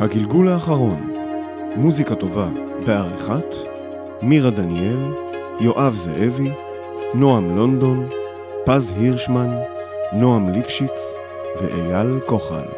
הגלגול האחרון, מוזיקה טובה בעריכת מירה דניאל, יואב זאבי, נועם לונדון, פז הירשמן, נועם ליפשיץ ואייל כוחל.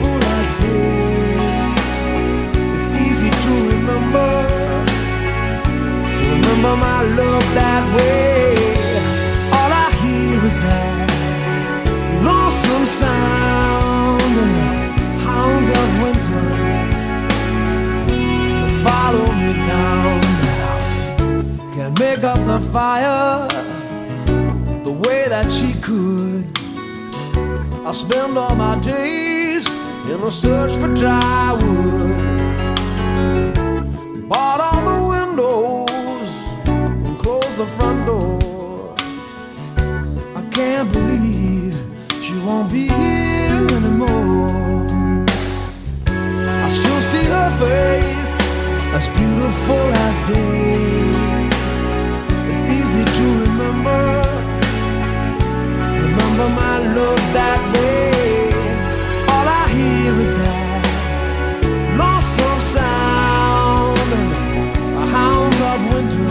remember my love that way. All I hear is that lonesome sound and the hounds of winter follow me down Can't make up the fire the way that she could. I spend all my days in the search for dry wood. Bought all the windows the front door. I can't believe she won't be here anymore. I still see her face as beautiful as day It's easy to remember. Remember my love that way. All I hear is that lonesome sound the hounds of winter.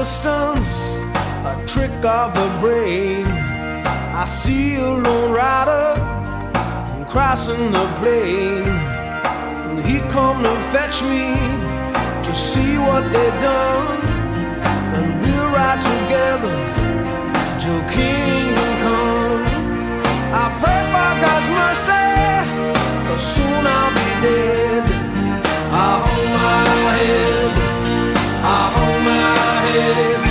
distance, a trick of the brain. I see a lone rider crossing the plain. And he come to fetch me to see what they've done. And we'll ride together till kingdom come. I pray for God's mercy, for soon I'll be dead. I hold my head. I hold my head.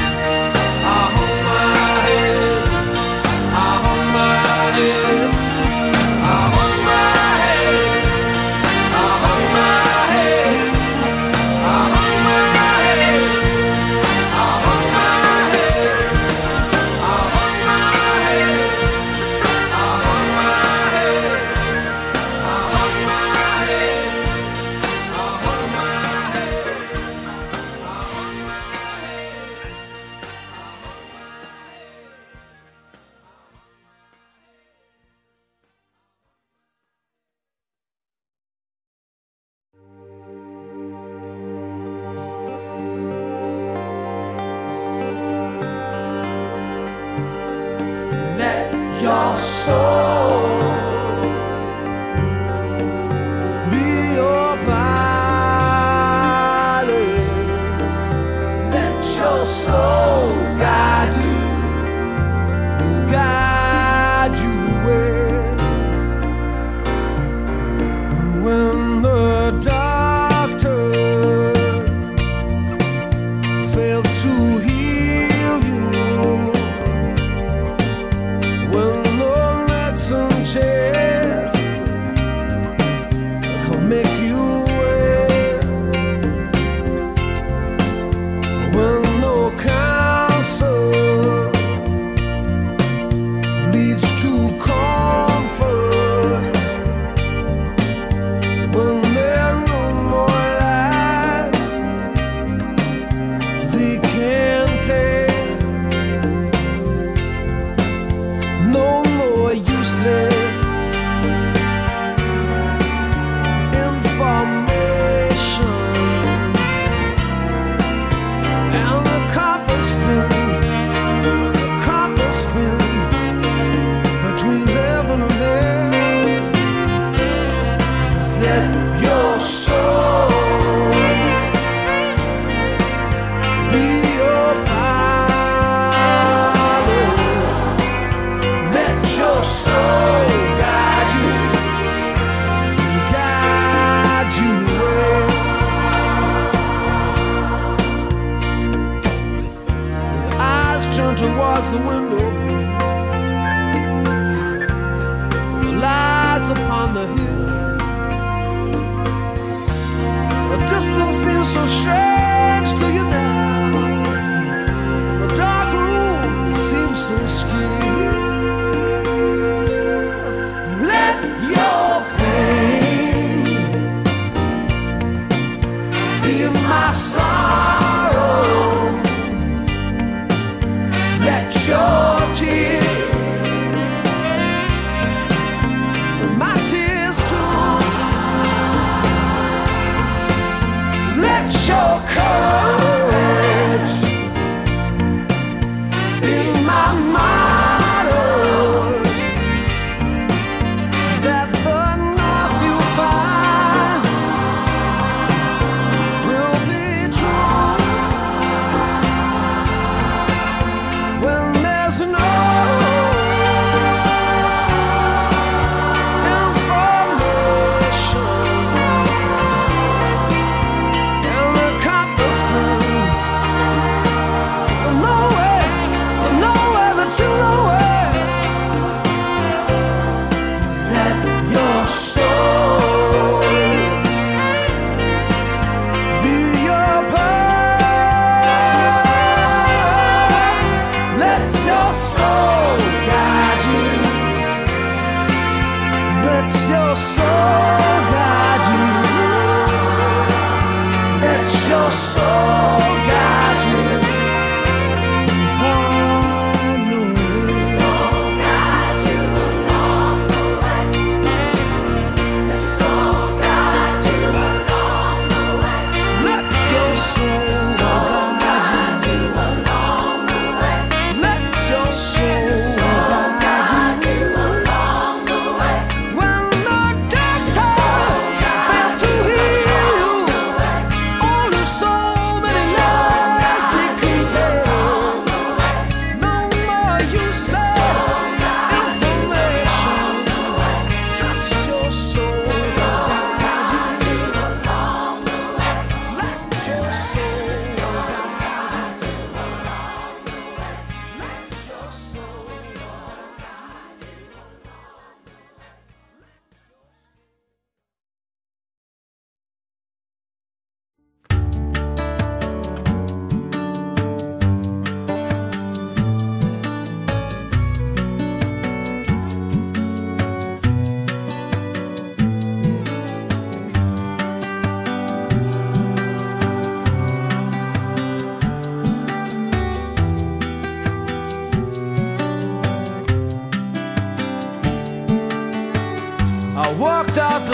the window.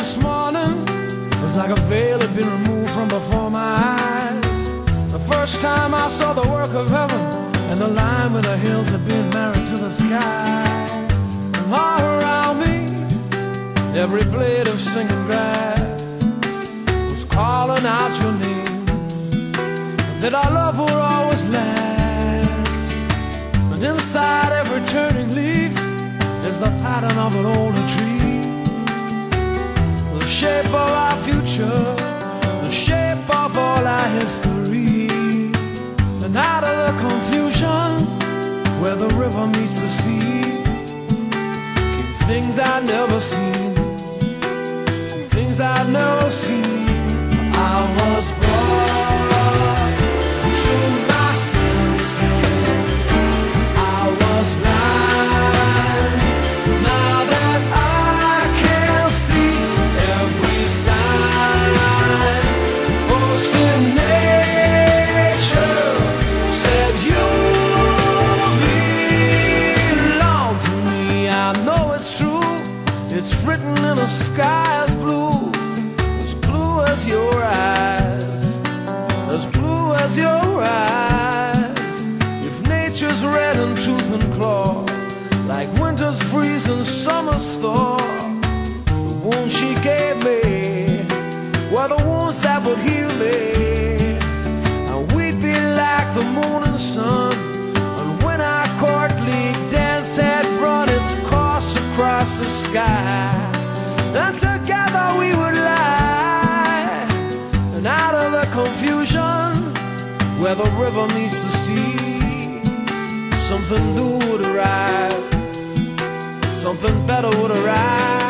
this morning was like a veil had been removed from before my eyes. The first time I saw the work of heaven and the line where the hills had been married to the sky. And all around me, every blade of singing grass was calling out your name. That our love will always last. but inside every turning leaf is the pattern of an older tree shape of our future, the shape of all our history. And out of the confusion, where the river meets the sea, came things I'd never seen, things I'd never seen. I was born to. the sky is blue, as blue as your eyes, as blue as your eyes. If nature's red in tooth and claw, like winter's freeze and summer's thaw, won't she get? where the river meets the sea. Something new would arrive, something better would arrive.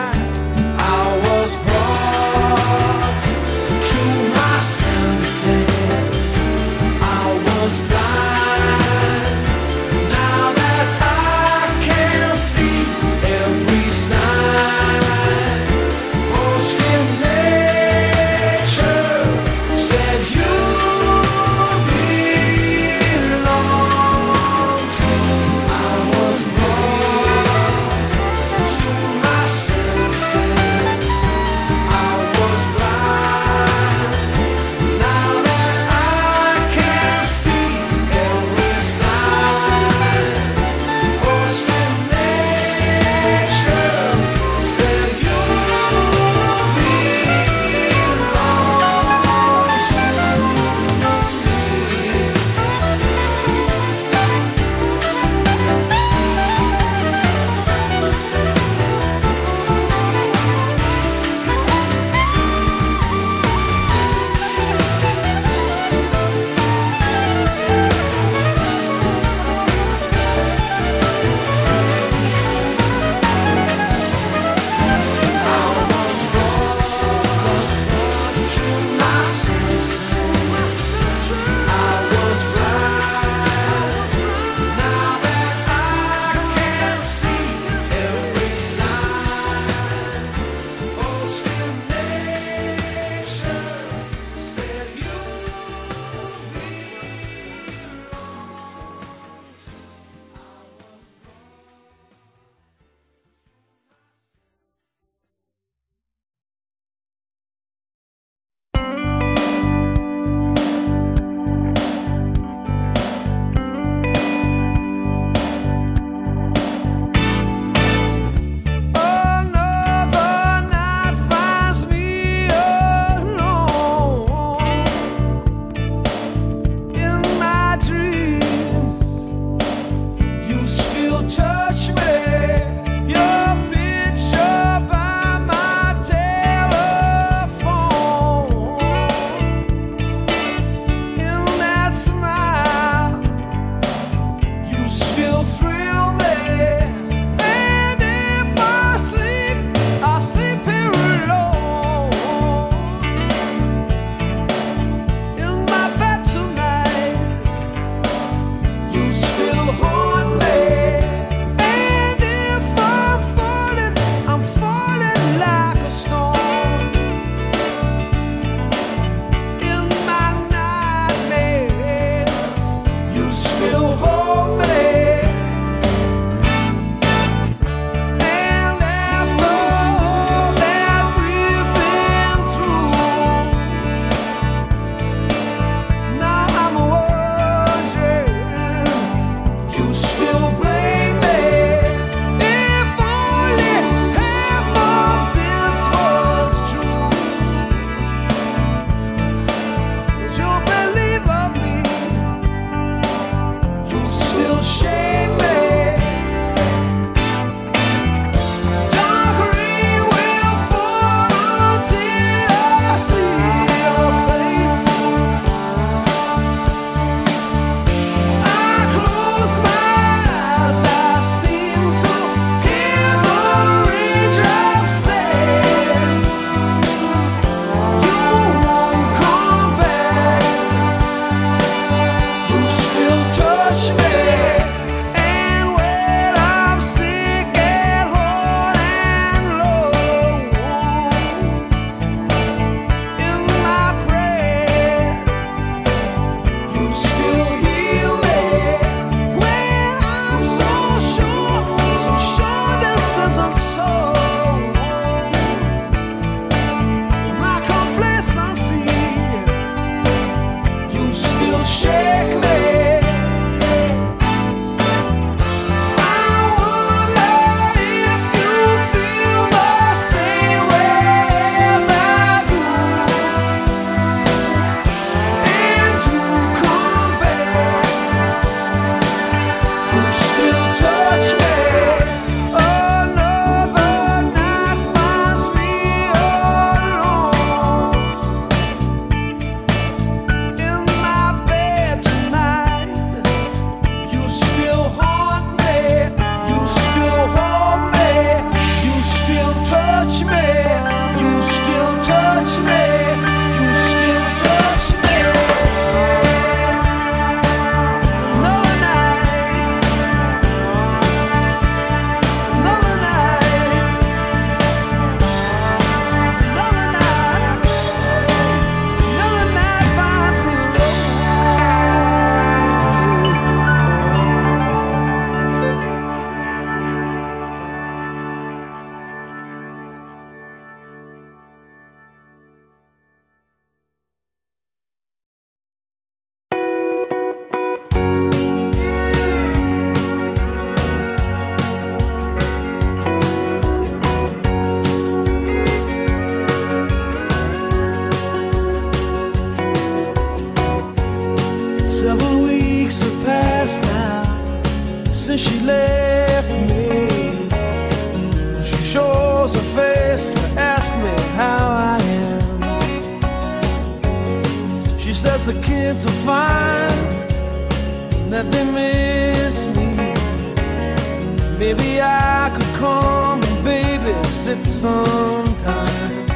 sometime.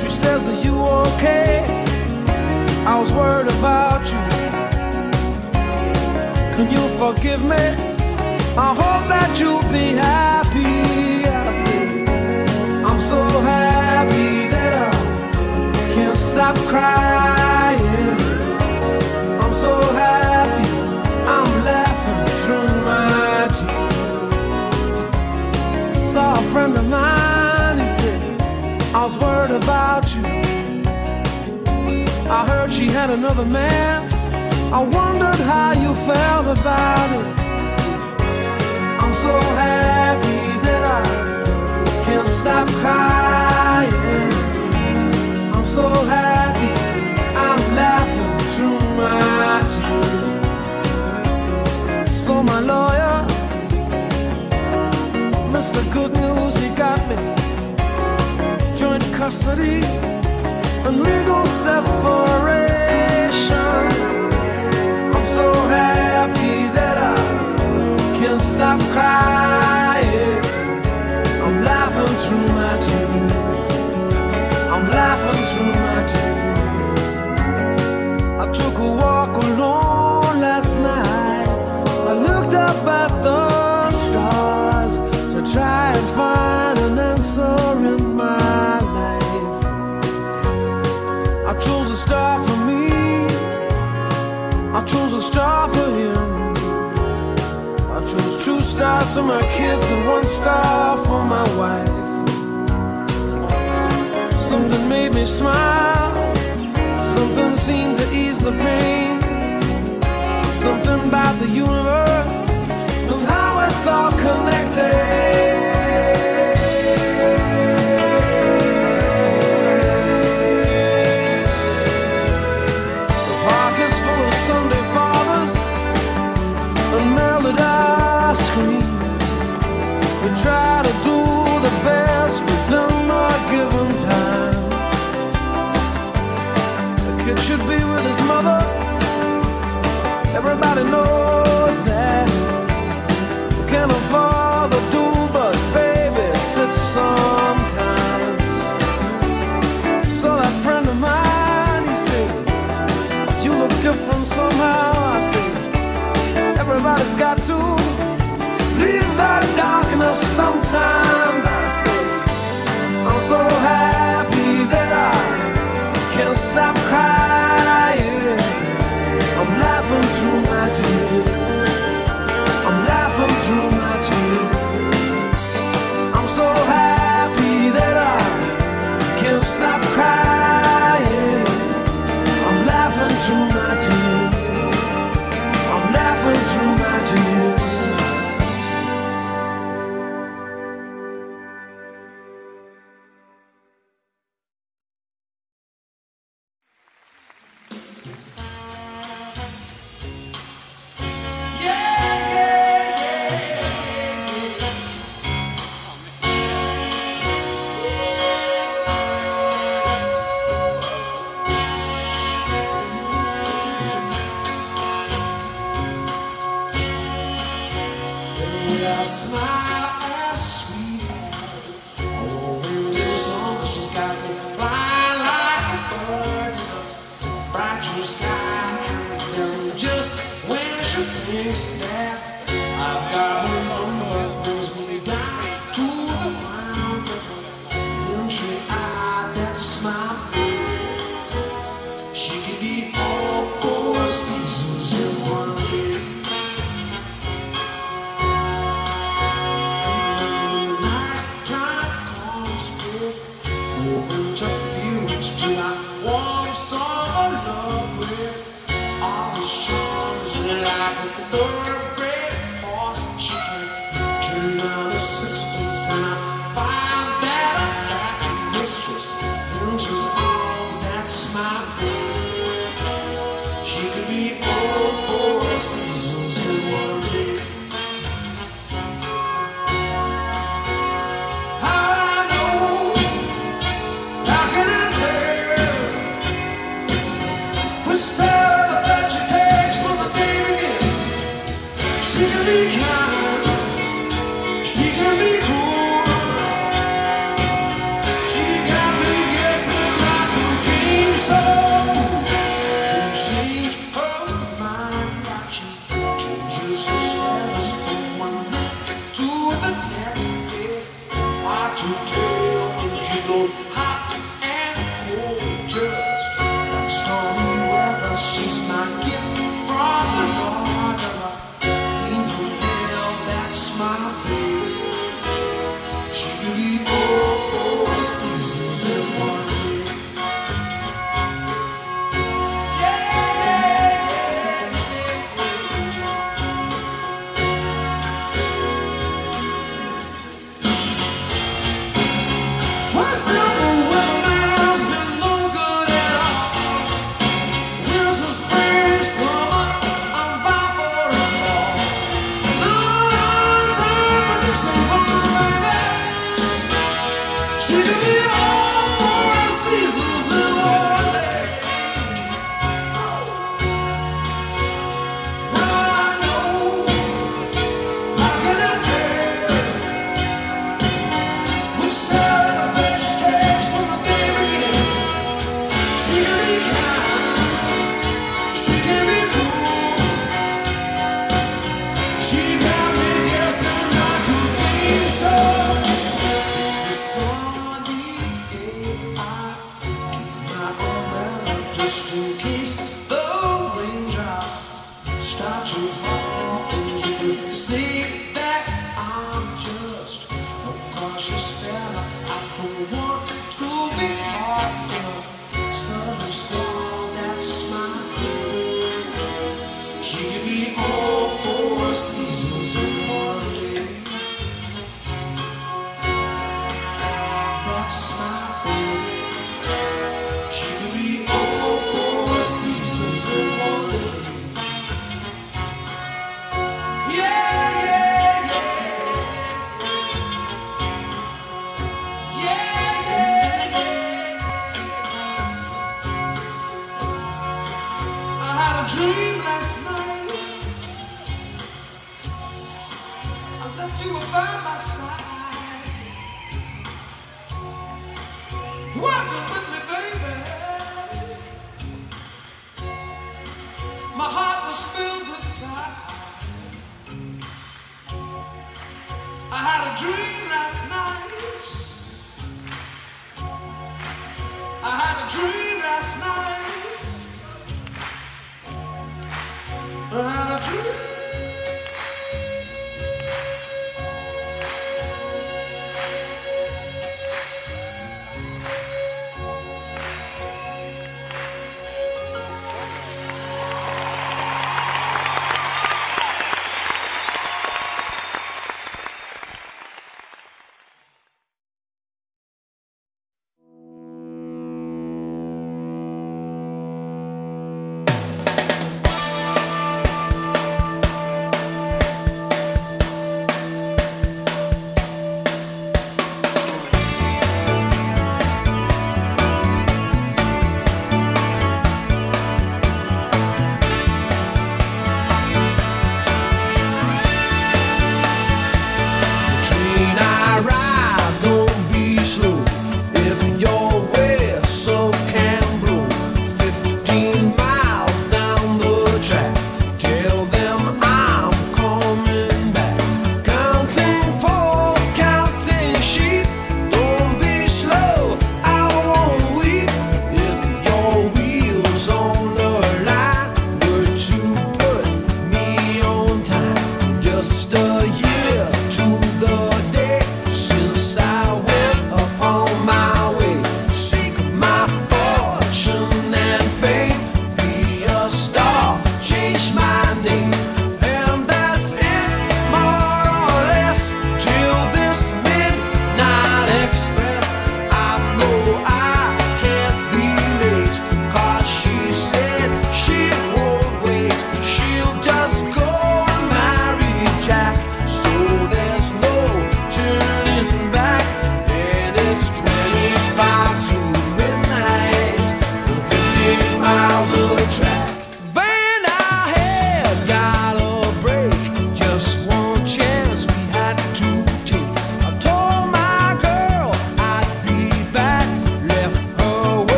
She says, Are you okay? I was worried about you. Can you forgive me? I hope that you'll be happy. I say, I'm so happy that I can't stop crying. I was worried about you. I heard she had another man. I wondered how you felt about it. I'm so happy that I can't stop crying. I'm so happy I'm laughing through my tears. So my lawyer, Mr. Good News, he got me custody and legal separation. sometime. dreamed last night. I left you by my side. Walking with me, baby. My heart was filled with pride. I had a dream last night. I had a dream last night. had a dream.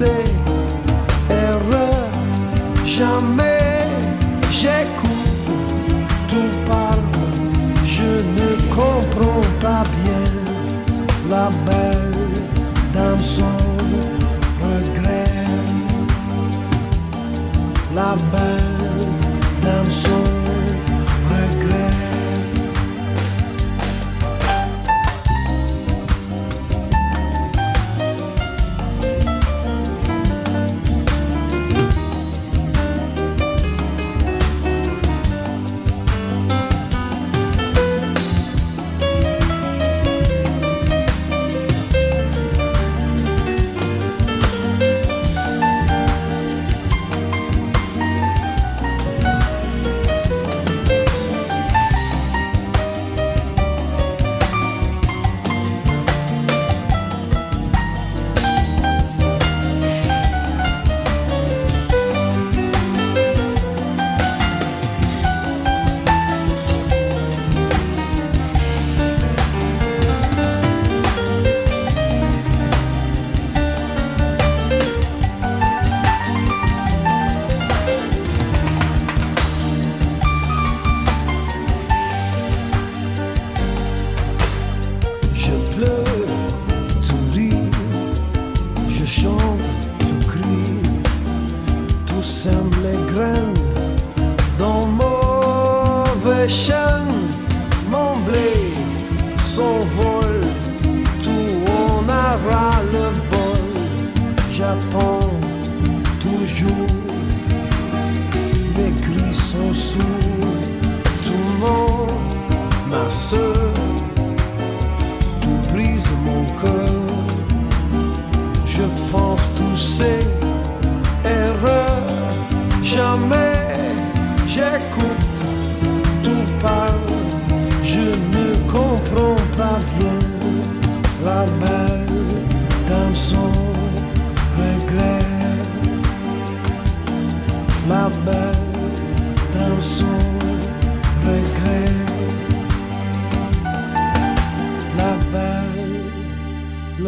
pensée, erreur, jamais. les graines d'un mauvais chien.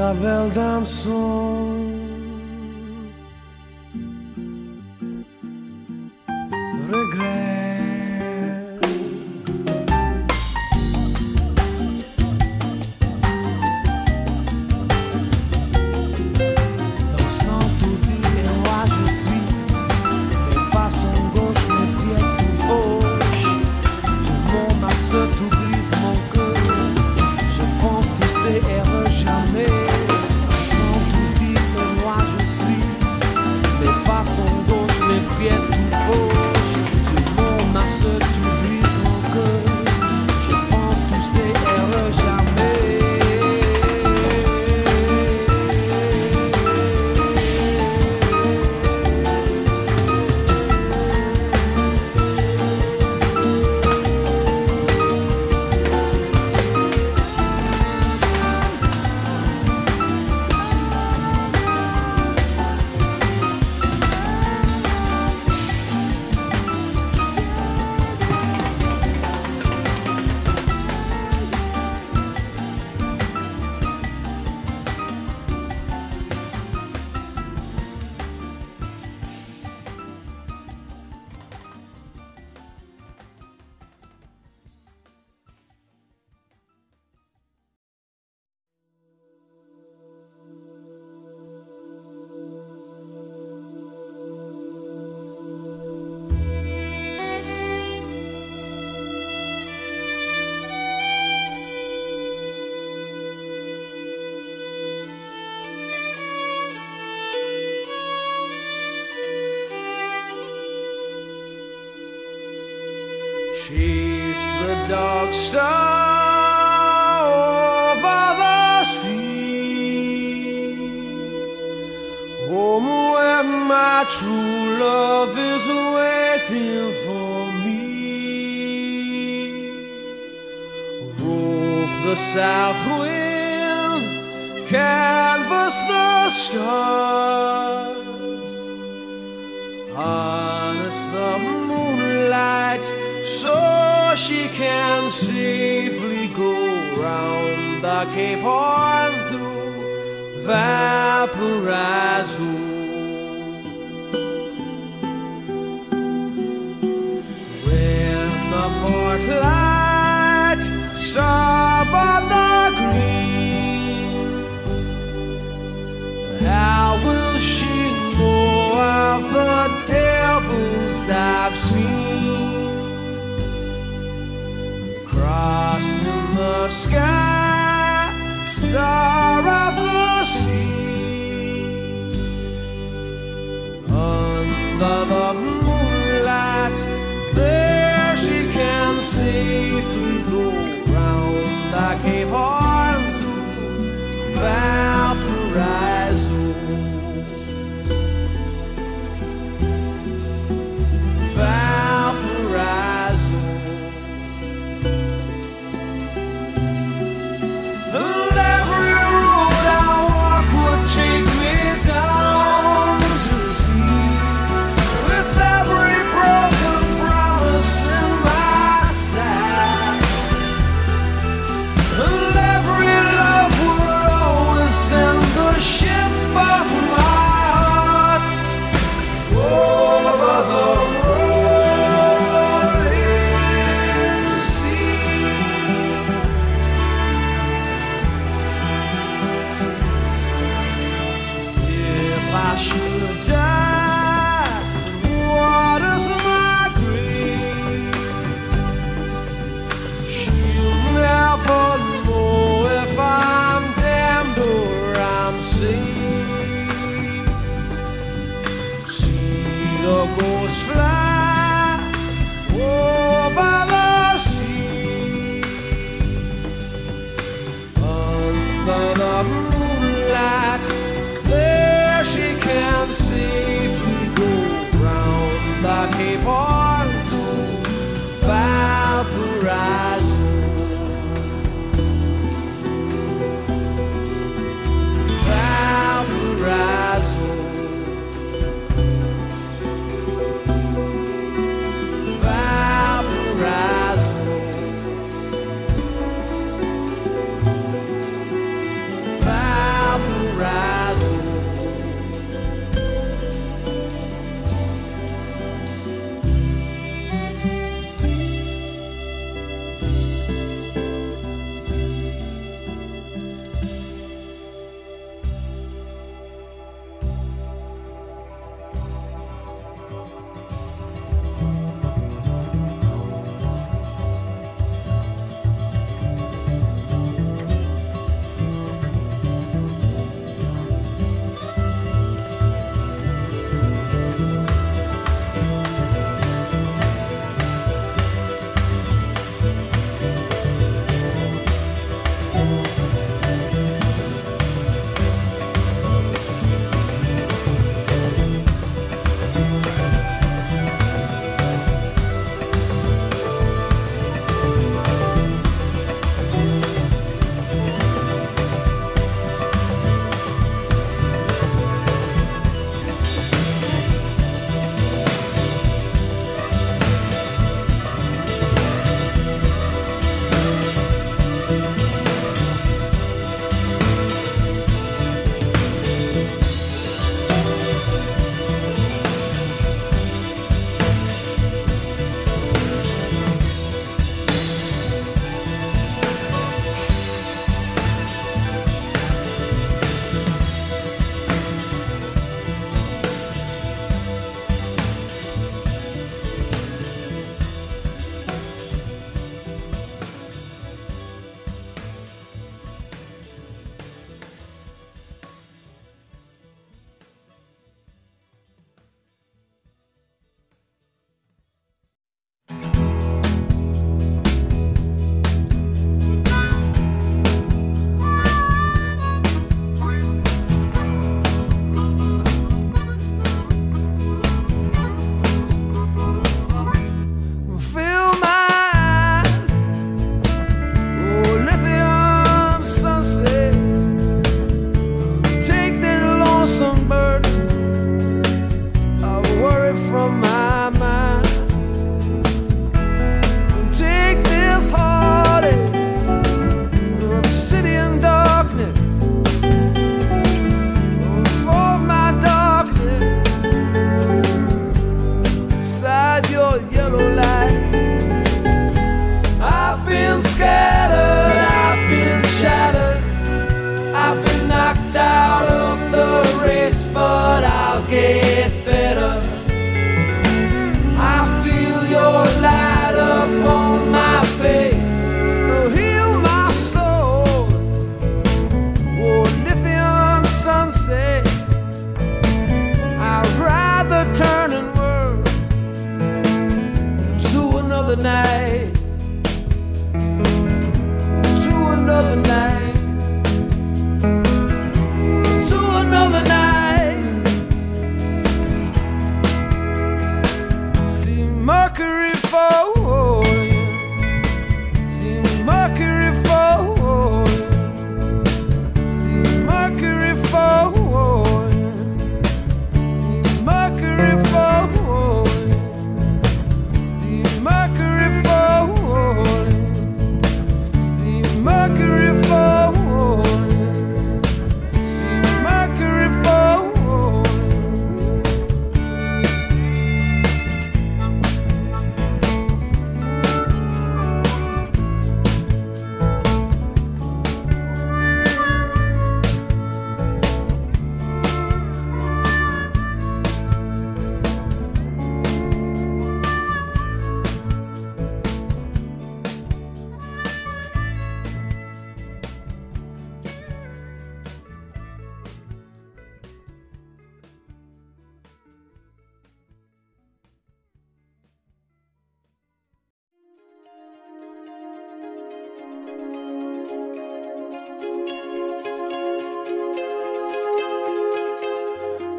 la belle dame soon. the south wind canvas the stars. Harness the moonlight so she can safely go round the cape horn to Valparaiso desire.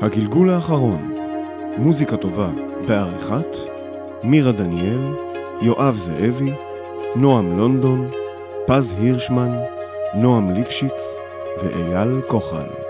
הגלגול האחרון, מוזיקה טובה בעריכת מירה דניאל, יואב זאבי, נועם לונדון, פז הירשמן, נועם ליפשיץ ואייל כוחל.